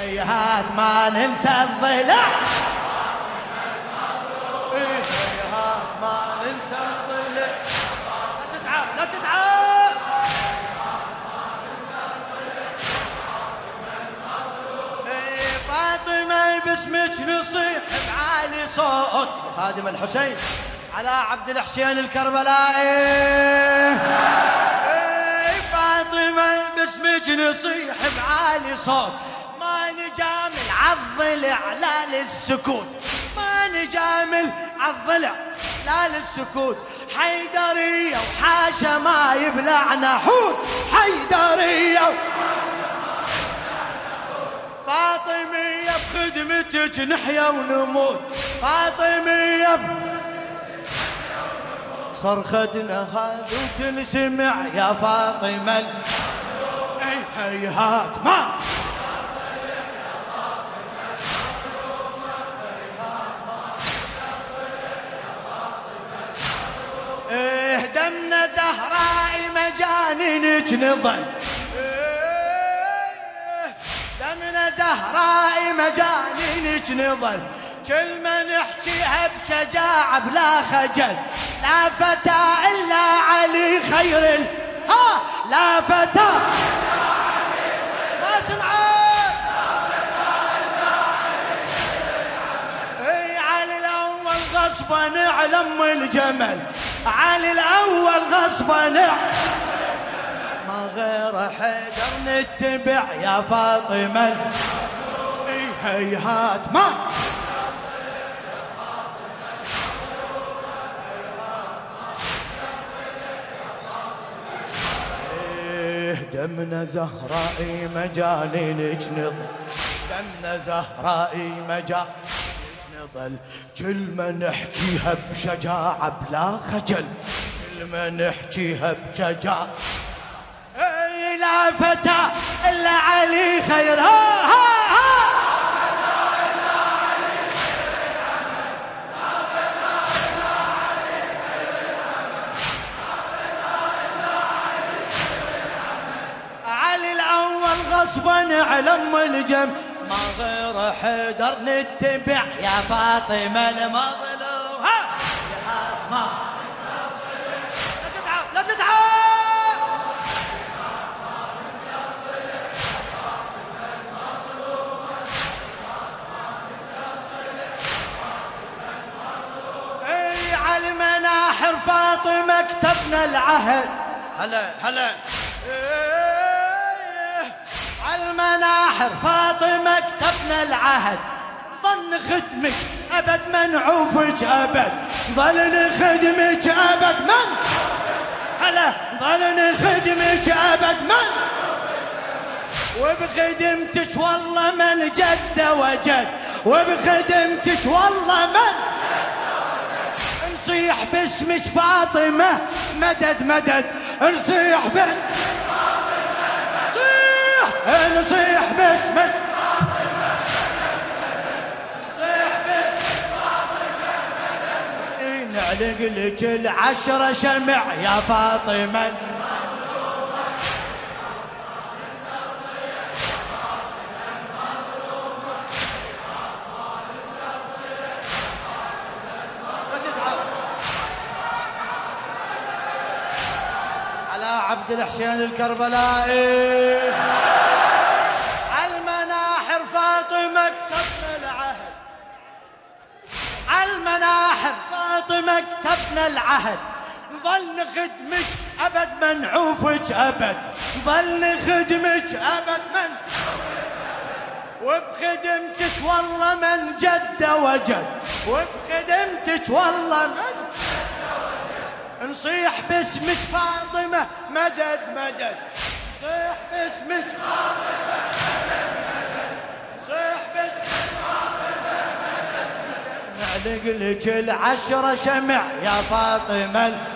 هيهات ما ننسى الضلع هيهات ما ننسى لا تتعب لا تتعب. إيه، فاطمة باسمك نصيح بعالي صوت خادم الحسين على عبد الحسين الكربلائي. إيه، فاطمة باسمك نصيح بعالي صوت عالضلع لا للسكوت ما نجامل عالضلع لا للسكوت حيدرية وحاشا ما يبلعنا حوت. حيدرية فاطمية بخدمتك نحيا ونموت. فاطمية صرختنا هذه وتنسمع يا فاطمة. هيهات ما زهراء مجانينك نظل دمنا زهراء مجانينك نظل كل ما نحكيها بشجاعة بلا خجل. لا فتى إلا علي خير. ال... ها لا فتى. ما سمعت. إي علي الأول غصبا علم الجمل. علي الأول غصبا ما غير حيدر نتبع يا فاطمة. إي هيهات ما. إيه دمنا زهراء مجانينك نظل دمنا زهراء مجانينك نظل كل ما نحكيها بشجاعة بلا خجل. كل ما نحكيها بشجاعة. إيه لا فتى إلا علي خير غصبا على أم الجم. ما غير حيدر نتبع. يا فاطمة المظلوم. ها! يا ما لا تتعب. لا تتعب. المناحر فاطمة كتبنا العهد. هلا هلا. المناحر. فاطمة كتبنا العهد. ظن خدمك أبد ما نعوفك أبد. ظل نخدمك أبد من؟ هلا ظل نخدمك أبد من؟ وبخدمتك والله من جد وجد. وبخدمتك والله من؟ نصيح باسمك فاطمة. مدد مدد. نصيح باسمك نصيح نعلق لك العشرة شمع يا فاطمة. عبد الحسين الكربلائي. المناحر فاطمة كتبنا العهد. المناحر فاطمة كتبنا العهد. ظل نخدمك أبد ما نعوفك أبد. ظل نخدمك أبد من وبخدمتك والله من جد وجد. وبخدمتك والله من نصيح باسمك فاطمة. مدد مدد. نصيح باسمك فاطمة. نعلق لك العشرة شمع يا فاطمة.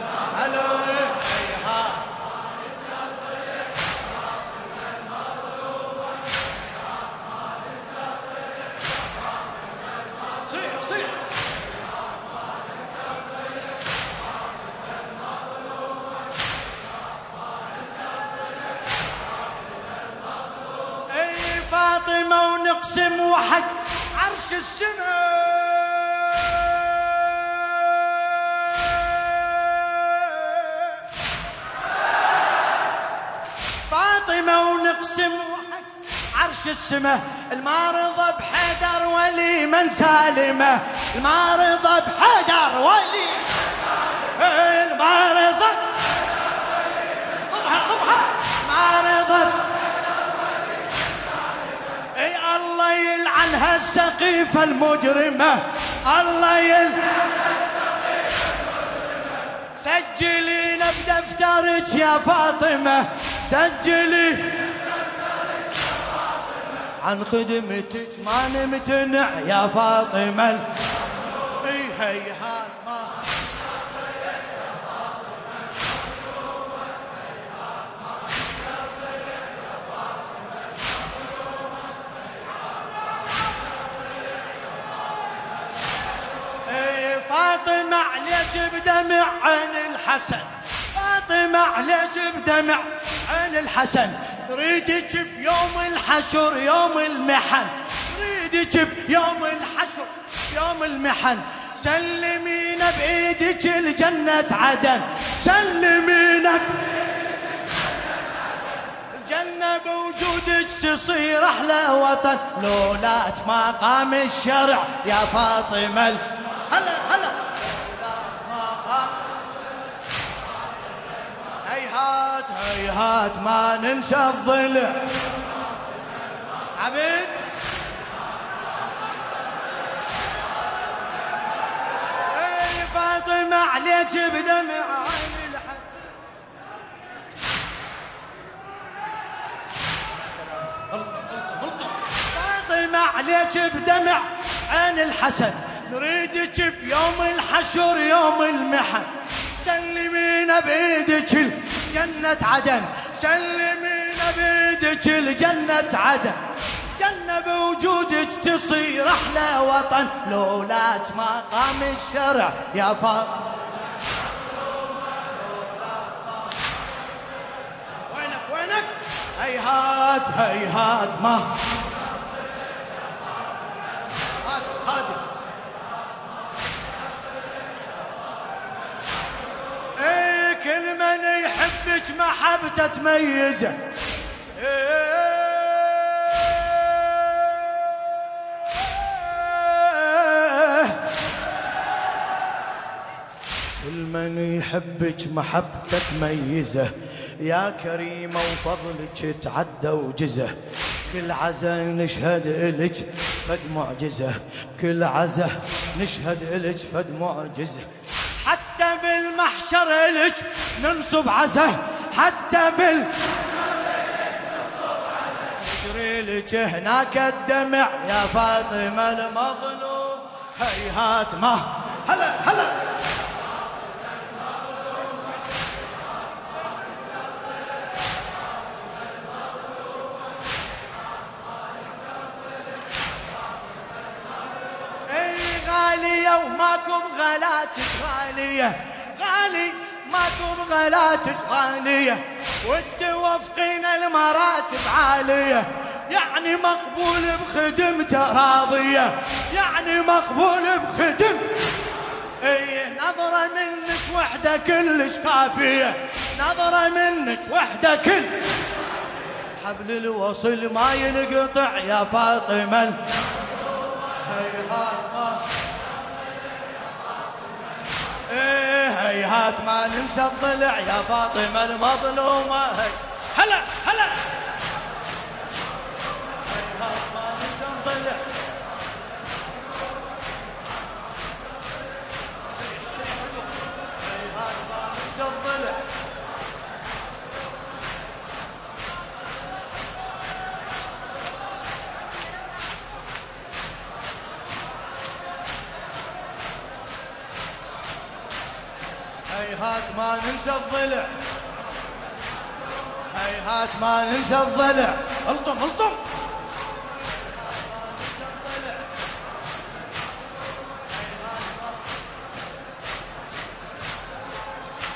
فاطمة نقسم وحق عرش السماء. فاطمة ونقسم وحق عرش السماء. المارضة بحيدر ولي من سالمة. المارضة بحيدر ولي يلعن هالسقيفة المجرمة الله يلعن سجلينا بدفترك يا فاطمة. سجلي عن خدمتك ما نمتنع يا فاطمة. إي فاطمة عليك بدمع عين الحسن. فاطمة عليك بدمع عين الحسن. ريدك بيوم الحشر يوم المحن. ريدك بيوم الحشر يوم المحن. سلمينا بإيدك الجنة عدن. سلمينا الجنة بوجودك تصير أحلى وطن. لولاك ما قام الشرع يا فاطمة هلا هلا. هيهات هيهات ما ننسى الضلع عبيد؟ اي فاطمة عليك بدمع عين فاطمة عليك بدمع عين الحسن. نريدك بيوم الحشر يوم المحن. سلمينا بيدك الجنة عدن سلمينا بيدك الجنة عدن جنة بوجودك تصير أحلى وطن. لولاك ما قام الشرع يا فاطمة وينك؟ وينك؟ هيهات هيهات ما محبته تميزه. كل من يحبك محبته تميزه يا كريمة وفضلك تعدى وجزه. كل عزا نشهد إلك فد معجزة. كل عزا نشهد إلك فد معجزة. حتى بالمحشر إلك ننصب عزا حتى بال يجري لك هناك الدمع. يا فاطمة المظلوم هيهات ما. هلا هلا. اي غالية وماكو بغلاتك غالية؟ غالي ماكو بغلاتك غالية وتوفقين المراتب عالية. يعني مقبول بخدمته راضية يعني مقبول بخدم. إيه نظرة منك وحدة كلش كافية. نظرة منك وحدة كل. حبل الوصل ما ينقطع يا فاطمة. هيهات ما إيه هيهات ما ننسى الضلع يا فاطمة المظلومة. هي هلا هلا. هيهات ما ننسى الضلع. هيهات ما ننسى الضلع. الطم الطم.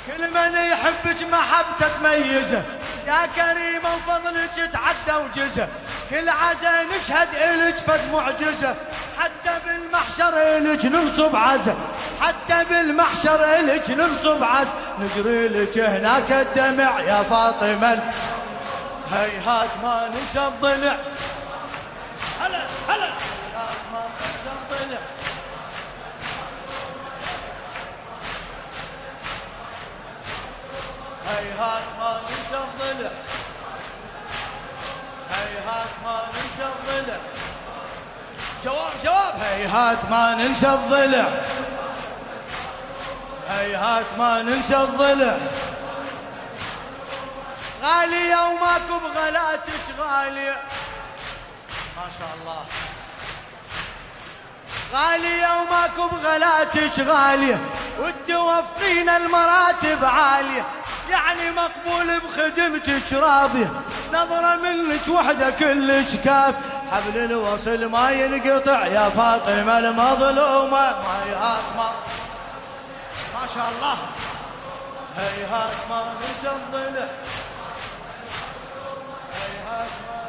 كل من يحبك محبته تميزه. يا كريمة وفضلك تعدى وجزه. كل عزا نشهد إلك فد معجزة. حتى بالمحشر إلك ننصب عزا حتى بالمحشر إلك ننصب عزا نجري لك هناك الدمع يا فاطمة هيهات ما نسى الضلع هلا هلا. هيهات ما نسى الضلع هيهات ما ننسى الضلع جواب جواب. هيهات ما ننسى الضلع هيهات ما ننسى الضلع غالية وماكو بغلاتك غالية ما شاء الله. غالية وماكو بغلاتك غالية وتوفقين المراتب عالية. يعني مقبول بخدمتك راضية. نظرة منك وحدة كلش كاف حبل الوصل ما ينقطع يا فاطمة المظلومة. ما يهات ما ما شاء الله. هيهات ما نسم ضلع هيهات ما